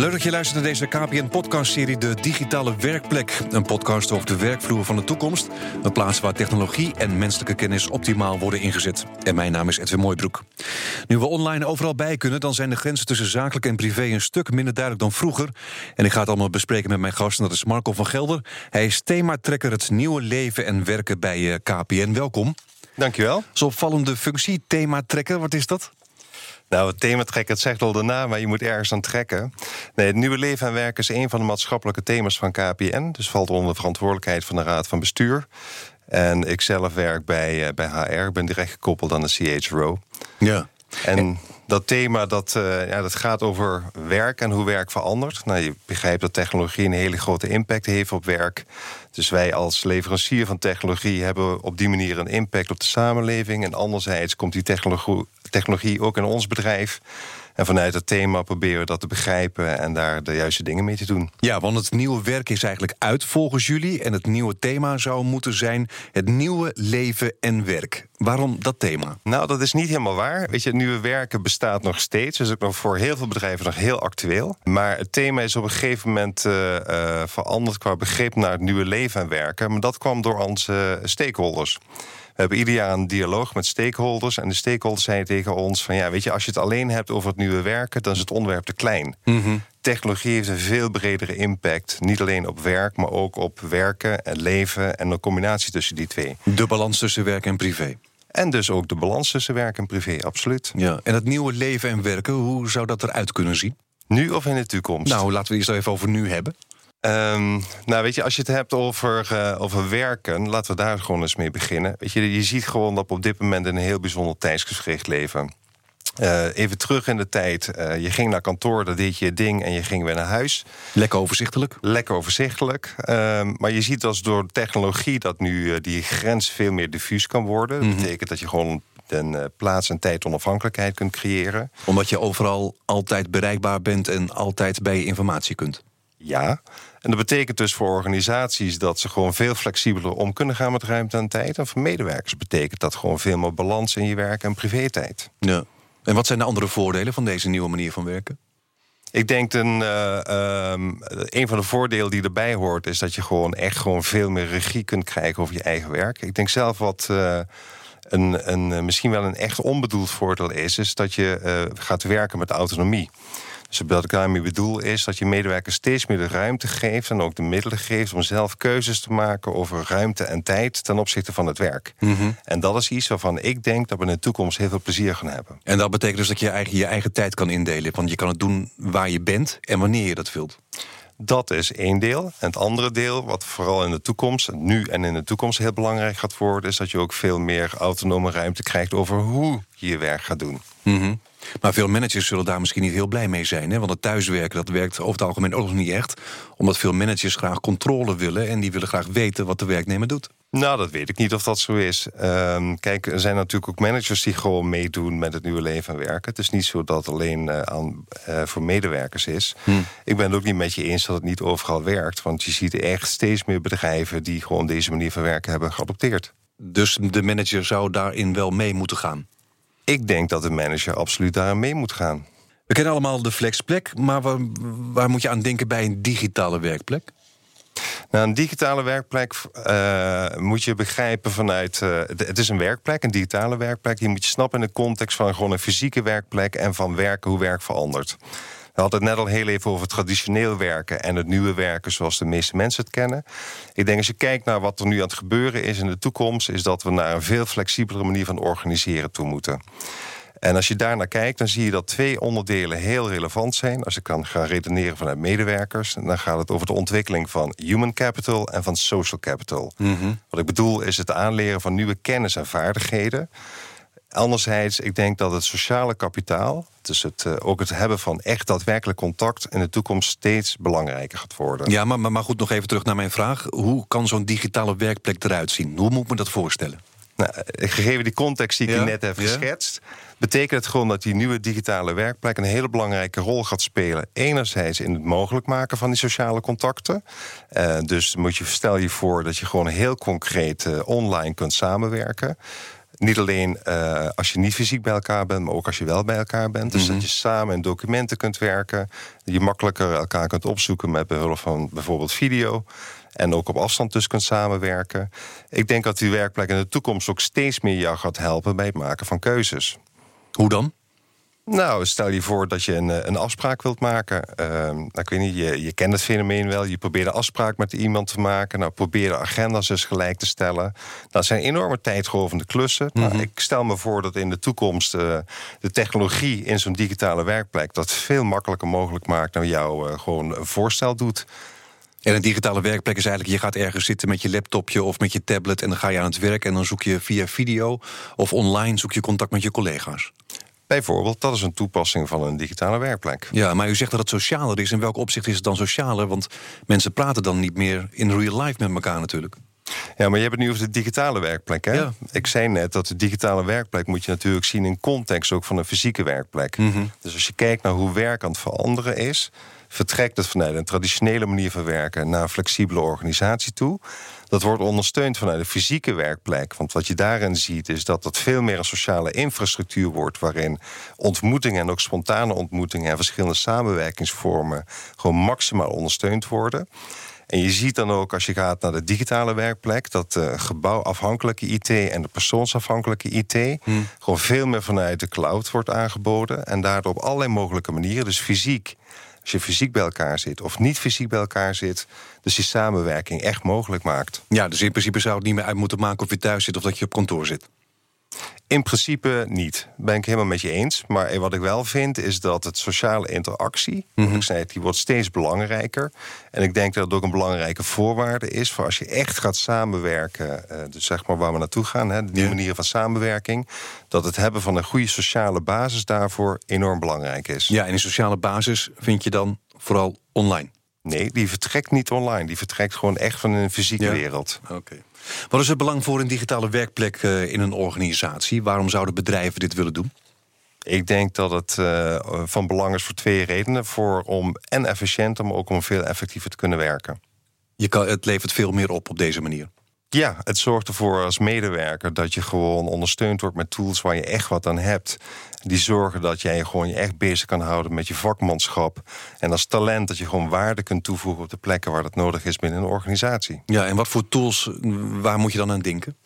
Leuk dat je luistert naar deze KPN-podcastserie De Digitale Werkplek. Een podcast over de werkvloer van de toekomst. Een plaats waar technologie en menselijke kennis optimaal worden ingezet. En mijn naam is Edwin Mooibroek. Nu we online overal bij kunnen... dan zijn de grenzen tussen zakelijk en privé een stuk minder duidelijk dan vroeger. En ik ga het allemaal bespreken met mijn gast. En dat is Marco van Gelder. Hij is thematrekker het nieuwe leven en werken bij eh, KPN. Welkom. Dankjewel. Zo'n opvallende functie, thematrekker. Wat is dat? Nou, het thema trekken, het zegt al naam, maar je moet ergens aan trekken. Nee, het nieuwe leven en werken is een van de maatschappelijke thema's van KPN. Dus valt onder de verantwoordelijkheid van de Raad van Bestuur. En ik zelf werk bij, uh, bij HR, ben direct gekoppeld aan de CHRO. Ja. En dat thema dat, uh, ja, dat gaat over werk en hoe werk verandert. Nou, je begrijpt dat technologie een hele grote impact heeft op werk. Dus wij als leverancier van technologie hebben op die manier een impact op de samenleving. En anderzijds komt die technologie, technologie ook in ons bedrijf. En vanuit het thema proberen we dat te begrijpen en daar de juiste dingen mee te doen. Ja, want het nieuwe werk is eigenlijk uit volgens jullie. En het nieuwe thema zou moeten zijn het nieuwe leven en werk. Waarom dat thema? Nou, dat is niet helemaal waar. Weet je, het nieuwe werken bestaat nog steeds. Dus ook nog voor heel veel bedrijven nog heel actueel. Maar het thema is op een gegeven moment uh, uh, veranderd qua begrip naar het nieuwe leven en werken. Maar dat kwam door onze stakeholders. We hebben ieder jaar een dialoog met stakeholders. En de stakeholders zeiden tegen ons: van ja, weet je, als je het alleen hebt over het nieuwe werken, dan is het onderwerp te klein. Mm -hmm. Technologie heeft een veel bredere impact. Niet alleen op werk, maar ook op werken en leven en een combinatie tussen die twee. De balans tussen werk en privé. En dus ook de balans tussen werk en privé, absoluut. Ja. En het nieuwe leven en werken, hoe zou dat eruit kunnen zien? Nu of in de toekomst? Nou, laten we eerst even over nu hebben. Um, nou, weet je, als je het hebt over, uh, over werken, laten we daar gewoon eens mee beginnen. Weet je, je ziet gewoon dat we op dit moment in een heel bijzonder tijdsgevricht leven. Uh, even terug in de tijd. Uh, je ging naar kantoor, dat deed je ding en je ging weer naar huis. Lekker overzichtelijk. Lekker overzichtelijk. Uh, maar je ziet als door technologie dat nu die grens veel meer diffuus kan worden. Dat mm -hmm. betekent dat je gewoon een plaats- en tijd onafhankelijkheid kunt creëren. Omdat je overal altijd bereikbaar bent en altijd bij je informatie kunt. Ja, en dat betekent dus voor organisaties dat ze gewoon veel flexibeler om kunnen gaan met ruimte en tijd. En voor medewerkers betekent dat gewoon veel meer balans in je werk en privé-tijd. Ja. En wat zijn de andere voordelen van deze nieuwe manier van werken? Ik denk een, uh, um, een van de voordelen die erbij hoort, is dat je gewoon echt gewoon veel meer regie kunt krijgen over je eigen werk. Ik denk zelf wat. Uh, een, een, misschien wel een echt onbedoeld voordeel is, is dat je uh, gaat werken met autonomie. Dus wat ik daarmee bedoel is dat je medewerkers steeds meer de ruimte geeft en ook de middelen geeft om zelf keuzes te maken over ruimte en tijd ten opzichte van het werk. Mm -hmm. En dat is iets waarvan ik denk dat we in de toekomst heel veel plezier gaan hebben. En dat betekent dus dat je je eigen, je eigen tijd kan indelen. Want je kan het doen waar je bent en wanneer je dat wilt. Dat is één deel. En het andere deel, wat vooral in de toekomst, nu en in de toekomst heel belangrijk gaat worden, is dat je ook veel meer autonome ruimte krijgt over hoe je je werk gaat doen. -hmm. Maar veel managers zullen daar misschien niet heel blij mee zijn. Hè? Want het thuiswerken dat werkt over het algemeen ook nog niet echt. Omdat veel managers graag controle willen en die willen graag weten wat de werknemer doet. Nou, dat weet ik niet of dat zo is. Um, kijk, er zijn natuurlijk ook managers die gewoon meedoen met het nieuwe leven en werken. Het is niet zo dat het alleen uh, aan, uh, voor medewerkers is. Hm. Ik ben het ook niet met je eens dat het niet overal werkt. Want je ziet echt steeds meer bedrijven die gewoon deze manier van werken hebben geadopteerd. Dus de manager zou daarin wel mee moeten gaan? Ik denk dat de manager absoluut daarin mee moet gaan. We kennen allemaal de flexplek, maar waar, waar moet je aan denken bij een digitale werkplek? Nou, een digitale werkplek uh, moet je begrijpen vanuit. Uh, het is een werkplek, een digitale werkplek. Die moet je snappen in de context van gewoon een fysieke werkplek en van werken, hoe werk verandert. We hadden het net al heel even over traditioneel werken en het nieuwe werken zoals de meeste mensen het kennen. Ik denk als je kijkt naar wat er nu aan het gebeuren is in de toekomst, is dat we naar een veel flexibelere manier van organiseren toe moeten. En als je daarnaar kijkt, dan zie je dat twee onderdelen heel relevant zijn. Als ik kan gaan redeneren vanuit medewerkers, dan gaat het over de ontwikkeling van human capital en van social capital. Mm -hmm. Wat ik bedoel is het aanleren van nieuwe kennis en vaardigheden. Anderzijds, ik denk dat het sociale kapitaal, dus het, uh, ook het hebben van echt daadwerkelijk contact in de toekomst steeds belangrijker gaat worden. Ja, maar, maar goed, nog even terug naar mijn vraag. Hoe kan zo'n digitale werkplek eruit zien? Hoe moet ik me dat voorstellen? Nou, gegeven die context die ik ja? net heb ja? geschetst, betekent het gewoon dat die nieuwe digitale werkplek een hele belangrijke rol gaat spelen. Enerzijds in het mogelijk maken van die sociale contacten. Uh, dus moet je, stel je voor dat je gewoon heel concreet uh, online kunt samenwerken. Niet alleen uh, als je niet fysiek bij elkaar bent, maar ook als je wel bij elkaar bent. Dus Mhm. dat je samen in documenten kunt werken. Dat je makkelijker elkaar kunt opzoeken met behulp van bijvoorbeeld video. En ook op afstand dus kunt samenwerken. Ik denk dat die werkplek in de toekomst ook steeds meer jou gaat helpen bij het maken van keuzes. Hoe dan? Nou, stel je voor dat je een, eh, een afspraak wilt maken. Ehm, nou, ik weet niet, je, je kent het fenomeen wel. Je probeert een afspraak met iemand te maken. Nou, probeer de agenda's dus gelijk te stellen. Dat zijn enorme tijdrovende klussen. nou, ik stel me voor dat in de toekomst eh, de technologie in zo'n digitale werkplek... dat veel makkelijker mogelijk maakt dan jou eh, gewoon een voorstel doet. En een digitale werkplek is eigenlijk, je gaat ergens zitten met je laptopje of met je tablet en dan ga je aan het werk en dan zoek je via video of online zoek je contact met je collega's. Bijvoorbeeld, dat is een toepassing van een digitale werkplek. Ja, maar u zegt dat het socialer is. In welk opzicht is het dan socialer? Want mensen praten dan niet meer in real life met elkaar natuurlijk. Ja, maar je hebt het nu over de digitale werkplek. Hè? Ja. Ik zei net dat de digitale werkplek moet je natuurlijk zien in context ook van een fysieke werkplek. Dus als je kijkt naar hoe werk aan het veranderen is, vertrekt het vanuit een traditionele manier van werken naar een flexibele organisatie toe. Dat wordt ondersteund vanuit de fysieke werkplek. Want wat je daarin ziet is dat dat veel meer een sociale infrastructuur wordt. waarin ontmoetingen en ook spontane ontmoetingen en verschillende samenwerkingsvormen gewoon maximaal ondersteund worden. En je ziet dan ook als je gaat naar de digitale werkplek... dat de gebouwafhankelijke IT en de persoonsafhankelijke IT... gewoon veel meer vanuit de cloud wordt aangeboden. En daardoor op allerlei mogelijke manieren, dus fysiek... als je fysiek bij elkaar zit of niet fysiek bij elkaar zit... dus die samenwerking echt mogelijk maakt. Ja, dus in principe zou het niet meer uit moeten maken of je thuis zit of dat je op kantoor zit. In principe niet. Ben ik helemaal met je eens. Maar wat ik wel vind is dat het sociale interactie, wat ik zei, die wordt steeds belangrijker. En ik denk dat het ook een belangrijke voorwaarde is voor als je echt gaat samenwerken, eh, dus zeg maar waar we naartoe gaan, hè, die Ja. manieren van samenwerking, dat het hebben van een goede sociale basis daarvoor enorm belangrijk is. Ja, en in sociale basis vind je dan vooral online. Nee, die vertrekt niet online. Die vertrekt gewoon echt van een fysieke Ja. wereld. Oké. Wat is het belang voor een digitale werkplek eh, in een organisatie? Waarom zouden bedrijven dit willen doen? Ik denk dat het eh, van belang is voor twee redenen. Voor om en efficiënter, maar ook om veel effectiever te kunnen werken. Je kan, het levert veel meer op op deze manier. Ja, het zorgt ervoor als medewerker dat je gewoon ondersteund wordt met tools waar je echt wat aan hebt. Die zorgen dat jij je gewoon je echt bezig kan houden met je vakmanschap. En als talent dat je gewoon waarde kunt toevoegen op de plekken waar dat nodig is binnen een organisatie. Ja, en wat voor tools, waar moet je dan aan denken?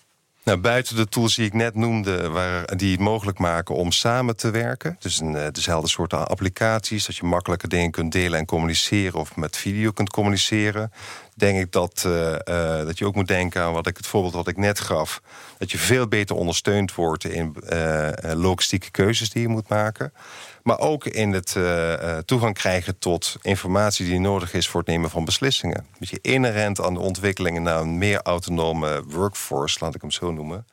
Nou, buiten de tools die ik net noemde, waar, die het mogelijk maken om samen te werken. Dus een, eh, dezelfde soort applicaties, dat je makkelijker dingen kunt delen en communiceren of met video kunt communiceren. Denk ik dat, eh, eh, dat je ook moet denken aan wat ik, het voorbeeld wat ik net gaf. Dat je veel beter ondersteund wordt in logistieke keuzes die je moet maken. Maar ook in het eh, eh, toegang krijgen tot informatie die nodig is voor het nemen van beslissingen. Dus je inherent aan de ontwikkelingen naar een meer autonome workforce, laat ik hem zo noemen.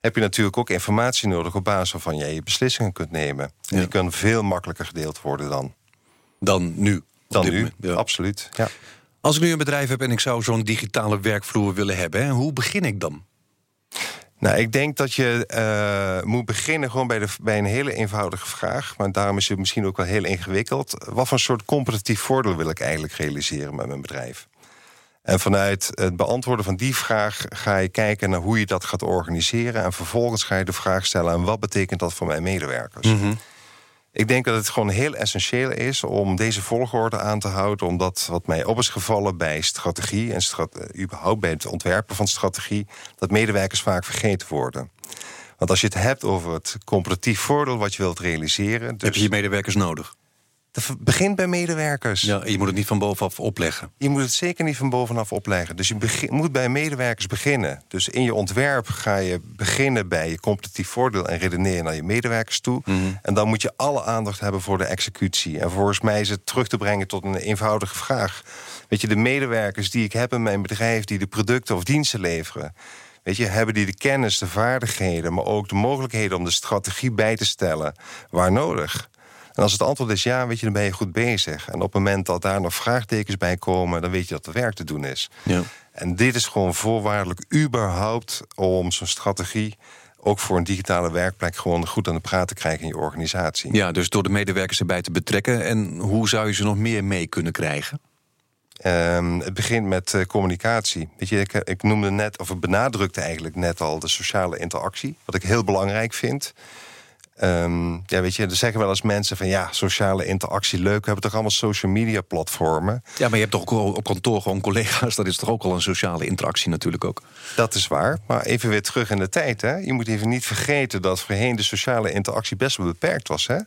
Heb je natuurlijk ook informatie nodig op basis waarvan jij je beslissingen kunt nemen. En Ja. die kunnen veel makkelijker gedeeld worden dan. Dan nu. Dan nu, ja. absoluut. Ja. Als ik nu een bedrijf heb en ik zou zo'n digitale werkvloer willen hebben, hoe begin ik dan? Nou, ik denk dat je eh, moet beginnen gewoon bij, de, bij een hele eenvoudige vraag. Maar daarom is het misschien ook wel heel ingewikkeld. Wat voor soort competitief voordeel wil ik eigenlijk realiseren met mijn bedrijf? En vanuit het beantwoorden van die vraag ga je kijken naar hoe je dat gaat organiseren. En vervolgens ga je de vraag stellen: en wat betekent dat voor mijn medewerkers? Ik denk dat het gewoon heel essentieel is om deze volgorde aan te houden. Omdat wat mij op is gevallen bij strategie en strat- eh, überhaupt bij het ontwerpen van strategie, dat medewerkers vaak vergeten worden. Want als je het hebt over het competitief voordeel wat je wilt realiseren. Dus Heb je je medewerkers nodig? Het begint bij medewerkers. Ja, je moet het niet van bovenaf opleggen. Je moet het zeker niet van bovenaf opleggen. Dus je moet bij medewerkers beginnen. Dus in je ontwerp ga je beginnen bij je competitief voordeel en redeneren naar je medewerkers toe. En dan moet je alle aandacht hebben voor de executie. En volgens mij is het terug te brengen tot een eenvoudige vraag. Weet je, de medewerkers die ik heb in mijn bedrijf, die de producten of diensten leveren. Weet je, hebben die de kennis, de vaardigheden, maar ook de mogelijkheden om de strategie bij te stellen waar nodig? En als het antwoord is ja, weet je, dan ben je goed bezig. En op het moment dat daar nog vraagtekens bij komen, dan weet je dat er werk te doen is. Ja. En dit is gewoon voorwaardelijk überhaupt om zo'n strategie ook voor een digitale werkplek gewoon goed aan de praat te krijgen in je organisatie. ja, dus door de medewerkers erbij te betrekken. En hoe zou je ze nog meer mee kunnen krijgen? Ehm, het begint met eh, communicatie. Weet je, ik, ik noemde net, of ik benadrukte eigenlijk net al de sociale interactie. Wat ik heel belangrijk vind. Ehm, ja, weet je, er zeggen wel eens mensen van ja, sociale interactie leuk. We hebben toch allemaal social media platformen. Ja, maar je hebt toch ook op kantoor gewoon collega's. Dat is toch ook al een sociale interactie natuurlijk ook. Dat is waar. Maar even weer terug in de tijd. Hè. Je moet even niet vergeten dat voorheen de sociale interactie best wel beperkt was. Hè.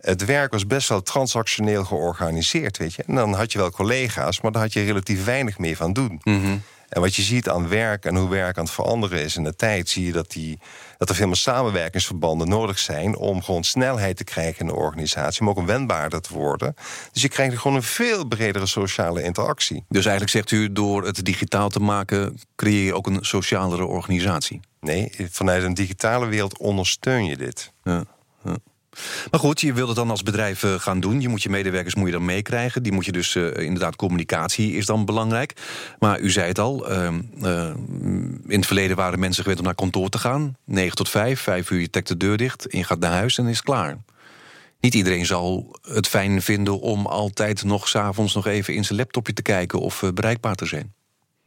Het werk was best wel transactioneel georganiseerd, weet je. En dan had je wel collega's, maar daar had je relatief weinig meer van doen. Mhm. En wat je ziet aan werk en hoe werk aan het veranderen is in de tijd, zie je dat, die, dat er veel meer samenwerkingsverbanden nodig zijn om gewoon snelheid te krijgen in de organisatie, maar ook een wendbaarder te worden. Dus je krijgt gewoon een veel bredere sociale interactie. Dus eigenlijk zegt u, door het digitaal te maken, creëer je ook een socialere organisatie? Nee, vanuit een digitale wereld ondersteun je dit. Ja, ja. Maar goed, je wilt het dan als bedrijf eh, gaan doen. Je moet je medewerkers moet je dan meekrijgen. Die moet je dus uh, inderdaad, communicatie is dan belangrijk. Maar u zei het al, uh, in het verleden waren mensen gewend om naar kantoor te gaan. 9 tot 5, 5 uur je trekt de deur dicht en je gaat naar huis en is klaar. Niet iedereen zal het fijn vinden om altijd nog s'avonds nog even in zijn laptopje te kijken of bereikbaar te zijn.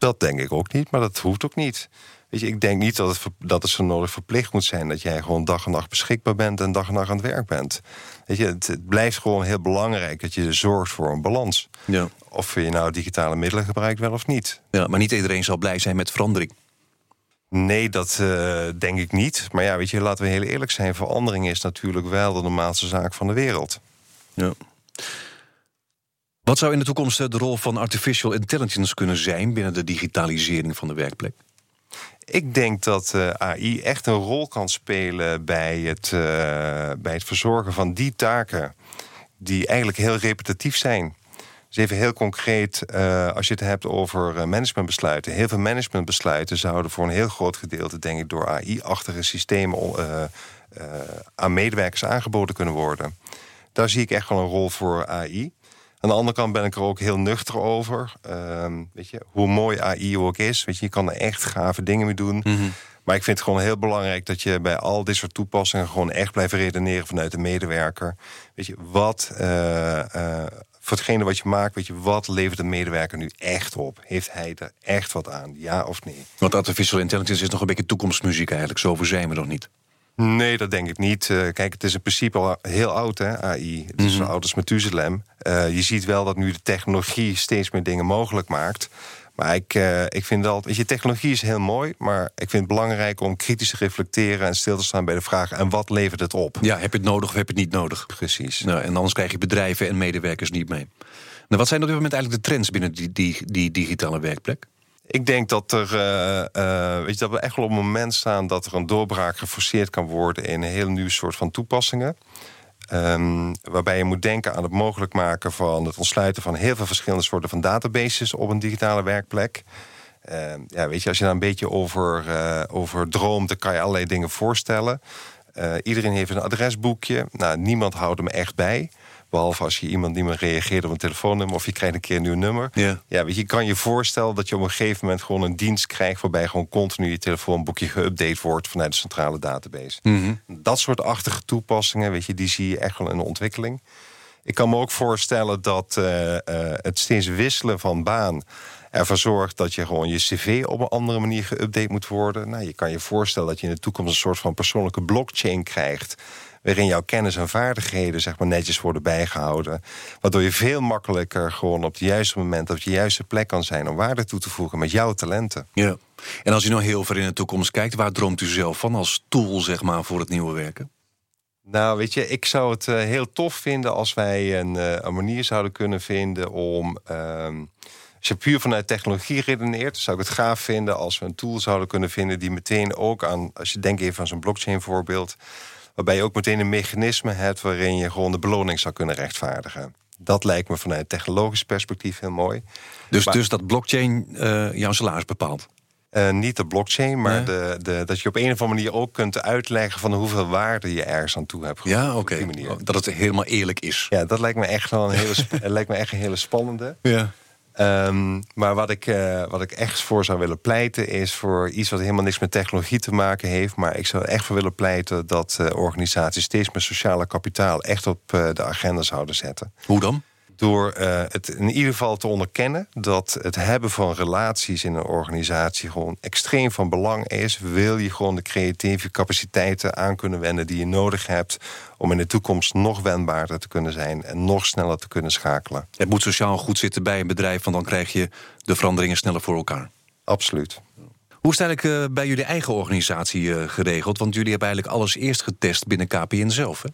Dat denk ik ook niet, maar dat hoeft ook niet. Weet je, ik denk niet dat het, dat het zo nodig verplicht moet zijn dat jij gewoon dag en nacht beschikbaar bent en dag en nacht aan het werk bent. Weet je, het, het blijft gewoon heel belangrijk dat je zorgt voor een balans. Ja. Of je nou digitale middelen gebruikt wel of niet. Ja, maar niet iedereen zal blij zijn met verandering. Nee, dat uh, denk ik niet. Maar ja, weet je, laten we heel eerlijk zijn. Verandering is natuurlijk wel de normaalste zaak van de wereld. Ja. Wat zou in de toekomst de rol van artificial intelligence kunnen zijn binnen de digitalisering van de werkplek? Ik denk dat uh, AI echt een rol kan spelen bij het, uh, bij het verzorgen van die taken die eigenlijk heel repetitief zijn. Dus even heel concreet, uh, als je het hebt over managementbesluiten. Heel veel managementbesluiten zouden voor een heel groot gedeelte, denk ik, door AI-achtige systemen aan medewerkers aangeboden kunnen worden. Daar zie ik echt wel een rol voor AI. Aan de andere kant ben ik er ook heel nuchter over. Um, weet je, hoe mooi AI ook is. Weet je, je kan er echt gave dingen mee doen. Mhm. Maar ik vind het gewoon heel belangrijk dat je bij al dit soort toepassingen gewoon echt blijft redeneren vanuit de medewerker. Weet je, wat uh, uh, voor hetgene wat je maakt, weet je, wat levert de medewerker nu echt op? Heeft hij er echt wat aan? Ja of nee? Want artificial intelligence is nog een beetje toekomstmuziek eigenlijk. Zover zijn we nog niet. Nee, dat denk ik niet. Uh, kijk, het is in principe al heel oud, hè, AI. Het is zo oud als Methuselem. Uh, je ziet wel dat nu de technologie steeds meer dingen mogelijk maakt. Maar ik, uh, ik vind wel, weet je, technologie is heel mooi, maar ik vind het belangrijk om kritisch te reflecteren en stil te staan bij de vraag: en wat levert het op? Ja, heb je het nodig of heb je het niet nodig? Precies. Nou, en anders krijg je bedrijven en medewerkers niet mee. Nou, wat zijn op dit moment eigenlijk de trends binnen die, die, die digitale werkplek? Ik denk dat, er, uh, uh, weet je, dat we echt wel op een moment staan dat er een doorbraak geforceerd kan worden in een heel nieuw soort van toepassingen. Um, waarbij je moet denken aan het mogelijk maken van het ontsluiten van heel veel verschillende soorten van databases op een digitale werkplek. Uh, ja, weet je, als je daar een beetje over, uh, over droomt, dan kan je allerlei dingen voorstellen. Iedereen heeft een adresboekje. Nou, niemand houdt hem echt bij. Behalve als je iemand niet meer reageert op een telefoonnummer of je krijgt een keer een nieuw nummer. Ja. Ja, weet je, kan je voorstellen dat je op een gegeven moment gewoon een dienst krijgt waarbij gewoon continu je telefoonboekje geüpdate wordt vanuit de centrale database. Mm Dat soort achtige toepassingen, weet je, die zie je echt wel in de ontwikkeling. Ik kan me ook voorstellen dat uh, uh, het steeds wisselen van baan ervoor zorgt dat je gewoon je cv op een andere manier geüpdate moet worden. Nou, je kan je voorstellen dat je in de toekomst een soort van persoonlijke blockchain krijgt waarin jouw kennis en vaardigheden zeg maar, netjes worden bijgehouden. Waardoor je veel makkelijker gewoon op het juiste moment op je juiste plek kan zijn om waarde toe te voegen met jouw talenten. Ja. En als u nou heel ver in de toekomst kijkt, waar droomt u zelf van als tool zeg maar, voor het nieuwe werken? Nou, weet je, ik zou het uh, heel tof vinden als wij een, uh, een manier zouden kunnen vinden om. Uh, als je puur vanuit technologie redeneert, zou ik het gaaf vinden als we een tool zouden kunnen vinden die meteen ook aan, als je denkt even aan zo'n blockchain voorbeeld, waarbij je ook meteen een mechanisme hebt waarin je gewoon de beloning zou kunnen rechtvaardigen. Dat lijkt me vanuit technologisch perspectief heel mooi. Dus, maar, dus dat blockchain uh, jouw salaris bepaalt? Uh, niet de blockchain, maar nee. de, de, dat je op een of andere manier ook kunt uitleggen van hoeveel waarde je ergens aan toe hebt. Ja, oké. Okay. Dat het helemaal eerlijk is. Ja, dat lijkt me echt wel een hele, lijkt me echt een hele spannende. Ja. Um, maar wat ik, uh, wat ik echt voor zou willen pleiten is voor iets wat helemaal niks met technologie te maken heeft. Maar ik zou echt voor willen pleiten dat uh, organisaties steeds meer sociale kapitaal echt op uh, de agenda zouden zetten. Hoe dan? Door uh, het in ieder geval te onderkennen dat het hebben van relaties in een organisatie gewoon extreem van belang is. Wil je gewoon de creatieve capaciteiten aan kunnen wenden die je nodig hebt om in de toekomst nog wendbaarder te kunnen zijn en nog sneller te kunnen schakelen. Het moet sociaal goed zitten bij een bedrijf, want dan krijg je de veranderingen sneller voor elkaar. Absoluut. Hoe is het eigenlijk bij jullie eigen organisatie uh, geregeld? Want jullie hebben eigenlijk alles eerst getest binnen KPN zelf, hè?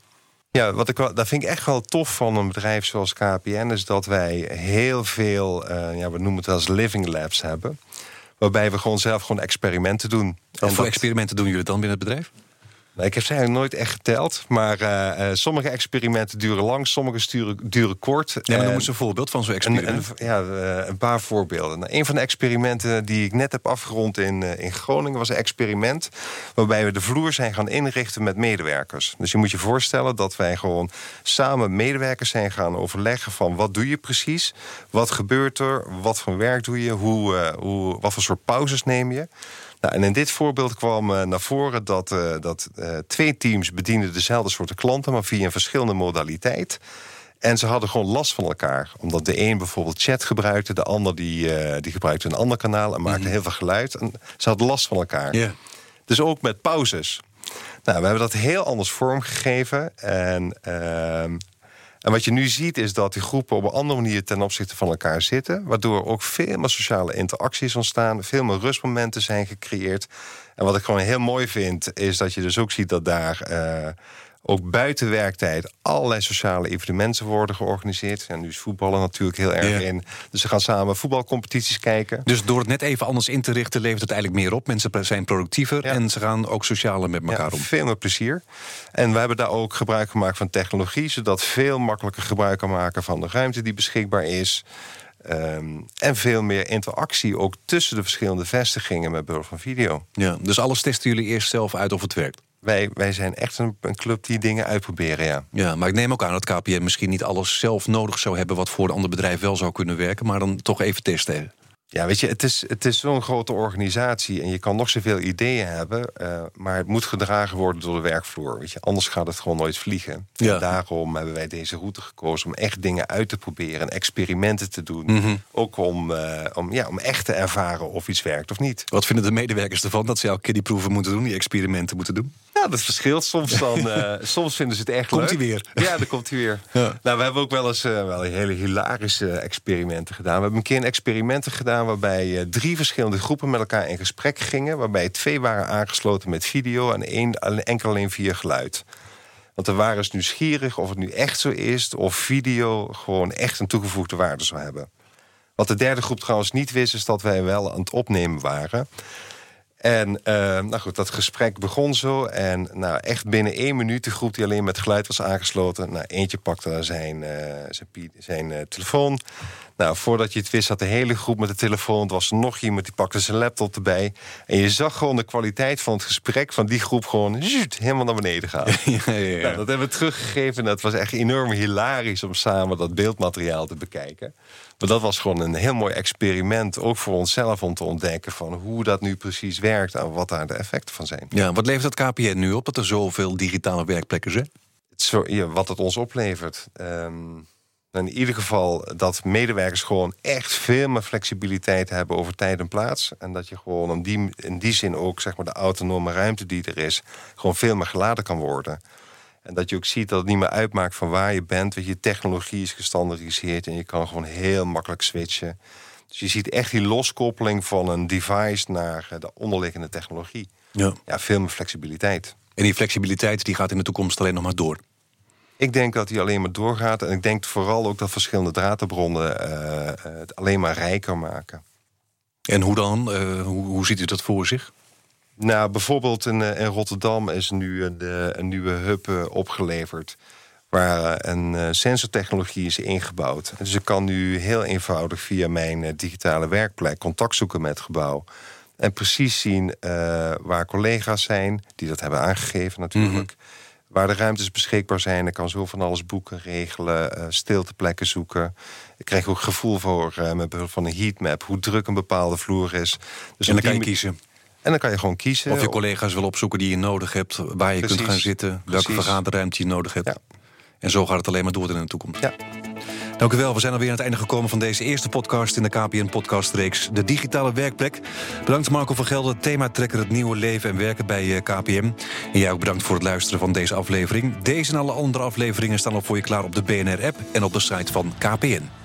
Ja, wat ik wel, dat vind ik echt wel tof van een bedrijf zoals KPN... is dat wij heel veel, uh, ja, we noemen het als living labs hebben... waarbij we gewoon zelf gewoon experimenten doen. Wat voor experimenten doen jullie dan binnen het bedrijf? Nou, ik heb ze eigenlijk nooit echt geteld. Maar uh, sommige experimenten duren lang, sommige sturen, duren kort. Ja, maar dan moet een voorbeeld van zo'n experiment. Een, ja, uh, een paar voorbeelden. Nou, een van de experimenten die ik net heb afgerond in, in Groningen... was een experiment waarbij we de vloer zijn gaan inrichten met medewerkers. Dus je moet je voorstellen dat wij gewoon samen medewerkers zijn gaan overleggen... van wat doe je precies, wat gebeurt er, wat voor werk doe je... Hoe, hoe, wat voor soort pauzes neem je... Nou, en in dit voorbeeld kwam uh, naar voren dat, uh, dat uh, twee teams bedienden dezelfde soorten klanten, maar via een verschillende modaliteit. En ze hadden gewoon last van elkaar. Omdat de een bijvoorbeeld chat gebruikte, de ander die, die gebruikte een ander kanaal en maakte mm -hmm. heel veel geluid. En ze hadden last van elkaar. Yeah. Dus ook met pauzes. Nou, we hebben dat heel anders vormgegeven. En ehm, en wat je nu ziet is dat die groepen op een andere manier ten opzichte van elkaar zitten. Waardoor ook veel meer sociale interacties ontstaan. Veel meer rustmomenten zijn gecreëerd. En wat ik gewoon heel mooi vind, is dat je dus ook ziet dat daar uh, ook buiten werktijd allerlei sociale evenementen worden georganiseerd. En nu is voetballen natuurlijk heel erg ja. in. Dus ze gaan samen voetbalcompetities kijken. Dus door het net even anders in te richten, levert het eigenlijk meer op. Mensen zijn productiever ja. en ze gaan ook socialer met elkaar ja, om. Veel meer plezier. En we hebben daar ook gebruik gemaakt van technologie, zodat veel makkelijker gebruik kan maken van de ruimte die beschikbaar is. Um, en veel meer interactie ook tussen de verschillende vestigingen met behulp van video. Ja, dus alles testen jullie eerst zelf uit of het werkt? Wij, wij zijn echt een, een, club die dingen uitproberen, ja. Ja, maar ik neem ook aan dat KPN misschien niet alles zelf nodig zou hebben... wat voor een ander bedrijf wel zou kunnen werken... maar dan toch even testen. Ja, weet je, het is, het is zo'n grote organisatie... en je kan nog zoveel ideeën hebben... Uh, maar het moet gedragen worden door de werkvloer. Weet je, anders gaat het gewoon nooit vliegen. Ja. En daarom hebben wij deze route gekozen... om echt dingen uit te proberen en experimenten te doen. Mm -hmm. Ook om, uh, om, ja, om echt te ervaren of iets werkt of niet. Wat vinden de medewerkers ervan dat ze elke keer die proeven moeten doen... die experimenten moeten doen? Ja, dat verschilt. Soms, dan, uh, soms vinden ze het echt komt leuk. Komt hij weer? Ja, dan komt hij weer. Ja. Nou, we hebben ook wel eens uh, wel hele hilarische experimenten gedaan. We hebben een keer een experimenten gedaan... waarbij uh, drie verschillende groepen met elkaar in gesprek gingen... waarbij twee waren aangesloten met video... en één enkel alleen via geluid. Want we waren dus nieuwsgierig of het nu echt zo is... of video gewoon echt een toegevoegde waarde zou hebben. Wat de derde groep trouwens niet wist... is dat wij wel aan het opnemen waren... En uh, nou goed, dat gesprek begon zo. En nou, echt binnen één minuut, de groep die alleen met geluid was aangesloten... Nou, eentje pakte zijn, uh, zijn, zijn uh, telefoon. Nou, voordat je het wist, had de hele groep met de telefoon. Er was nog iemand die pakte zijn laptop erbij. En je zag gewoon de kwaliteit van het gesprek van die groep... gewoon helemaal naar beneden gaan. Ja, ja, ja. Nou, dat hebben we teruggegeven. En dat was echt enorm hilarisch om samen dat beeldmateriaal te bekijken. Maar dat was gewoon een heel mooi experiment, ook voor onszelf... om te ontdekken van hoe dat nu precies werkt... en wat daar de effecten van zijn. Ja, wat levert dat KPN nu op, dat er zoveel digitale werkplekken zijn? Het zo, ja, wat het ons oplevert... Um, in ieder geval dat medewerkers gewoon echt veel meer flexibiliteit hebben over tijd en plaats. En dat je gewoon in die, in die zin ook zeg maar, de autonome ruimte die er is... gewoon veel meer geladen kan worden. En dat je ook ziet dat het niet meer uitmaakt van waar je bent. Weet je, technologie is gestandardiseerd en je kan gewoon heel makkelijk switchen. Dus je ziet echt die loskoppeling van een device naar de onderliggende technologie. Ja. ja, veel meer flexibiliteit. En die flexibiliteit die gaat in de toekomst alleen nog maar door. Ik denk dat die alleen maar doorgaat. En ik denk vooral ook dat verschillende draadbronnen uh, het alleen maar rijker maken. En hoe dan? Uh, hoe, hoe ziet u dat voor zich? Nou, bijvoorbeeld in, in Rotterdam is nu een, een nieuwe hub opgeleverd. Waar een sensortechnologie is ingebouwd. Dus ik kan nu heel eenvoudig via mijn digitale werkplek contact zoeken met het gebouw. En precies zien waar collega's zijn, die dat hebben aangegeven natuurlijk. Mm -hmm waar de ruimtes beschikbaar zijn. Ik kan zo van alles boeken, regelen, uh, stilteplekken zoeken. Ik krijg ook gevoel voor, uh, met behulp van een heatmap... hoe druk een bepaalde vloer is. Dus en dan kan je kiezen. En dan kan je gewoon kiezen. Of je collega's wil opzoeken die je nodig hebt... waar je Precies. kunt gaan zitten, welke vergaderruimte je nodig hebt. Ja. En zo gaat het alleen maar door in de toekomst. Ja. Dank u wel. We zijn alweer aan het einde gekomen van deze eerste podcast in de KPN-podcastreeks De Digitale Werkplek. Bedankt Marco van Gelder, thematrekker Het Nieuwe Leven en Werken bij eh, KPN. En jij ook bedankt voor het luisteren van deze aflevering. Deze en alle andere afleveringen staan al voor je klaar op de BNR-app en op de site van KPN.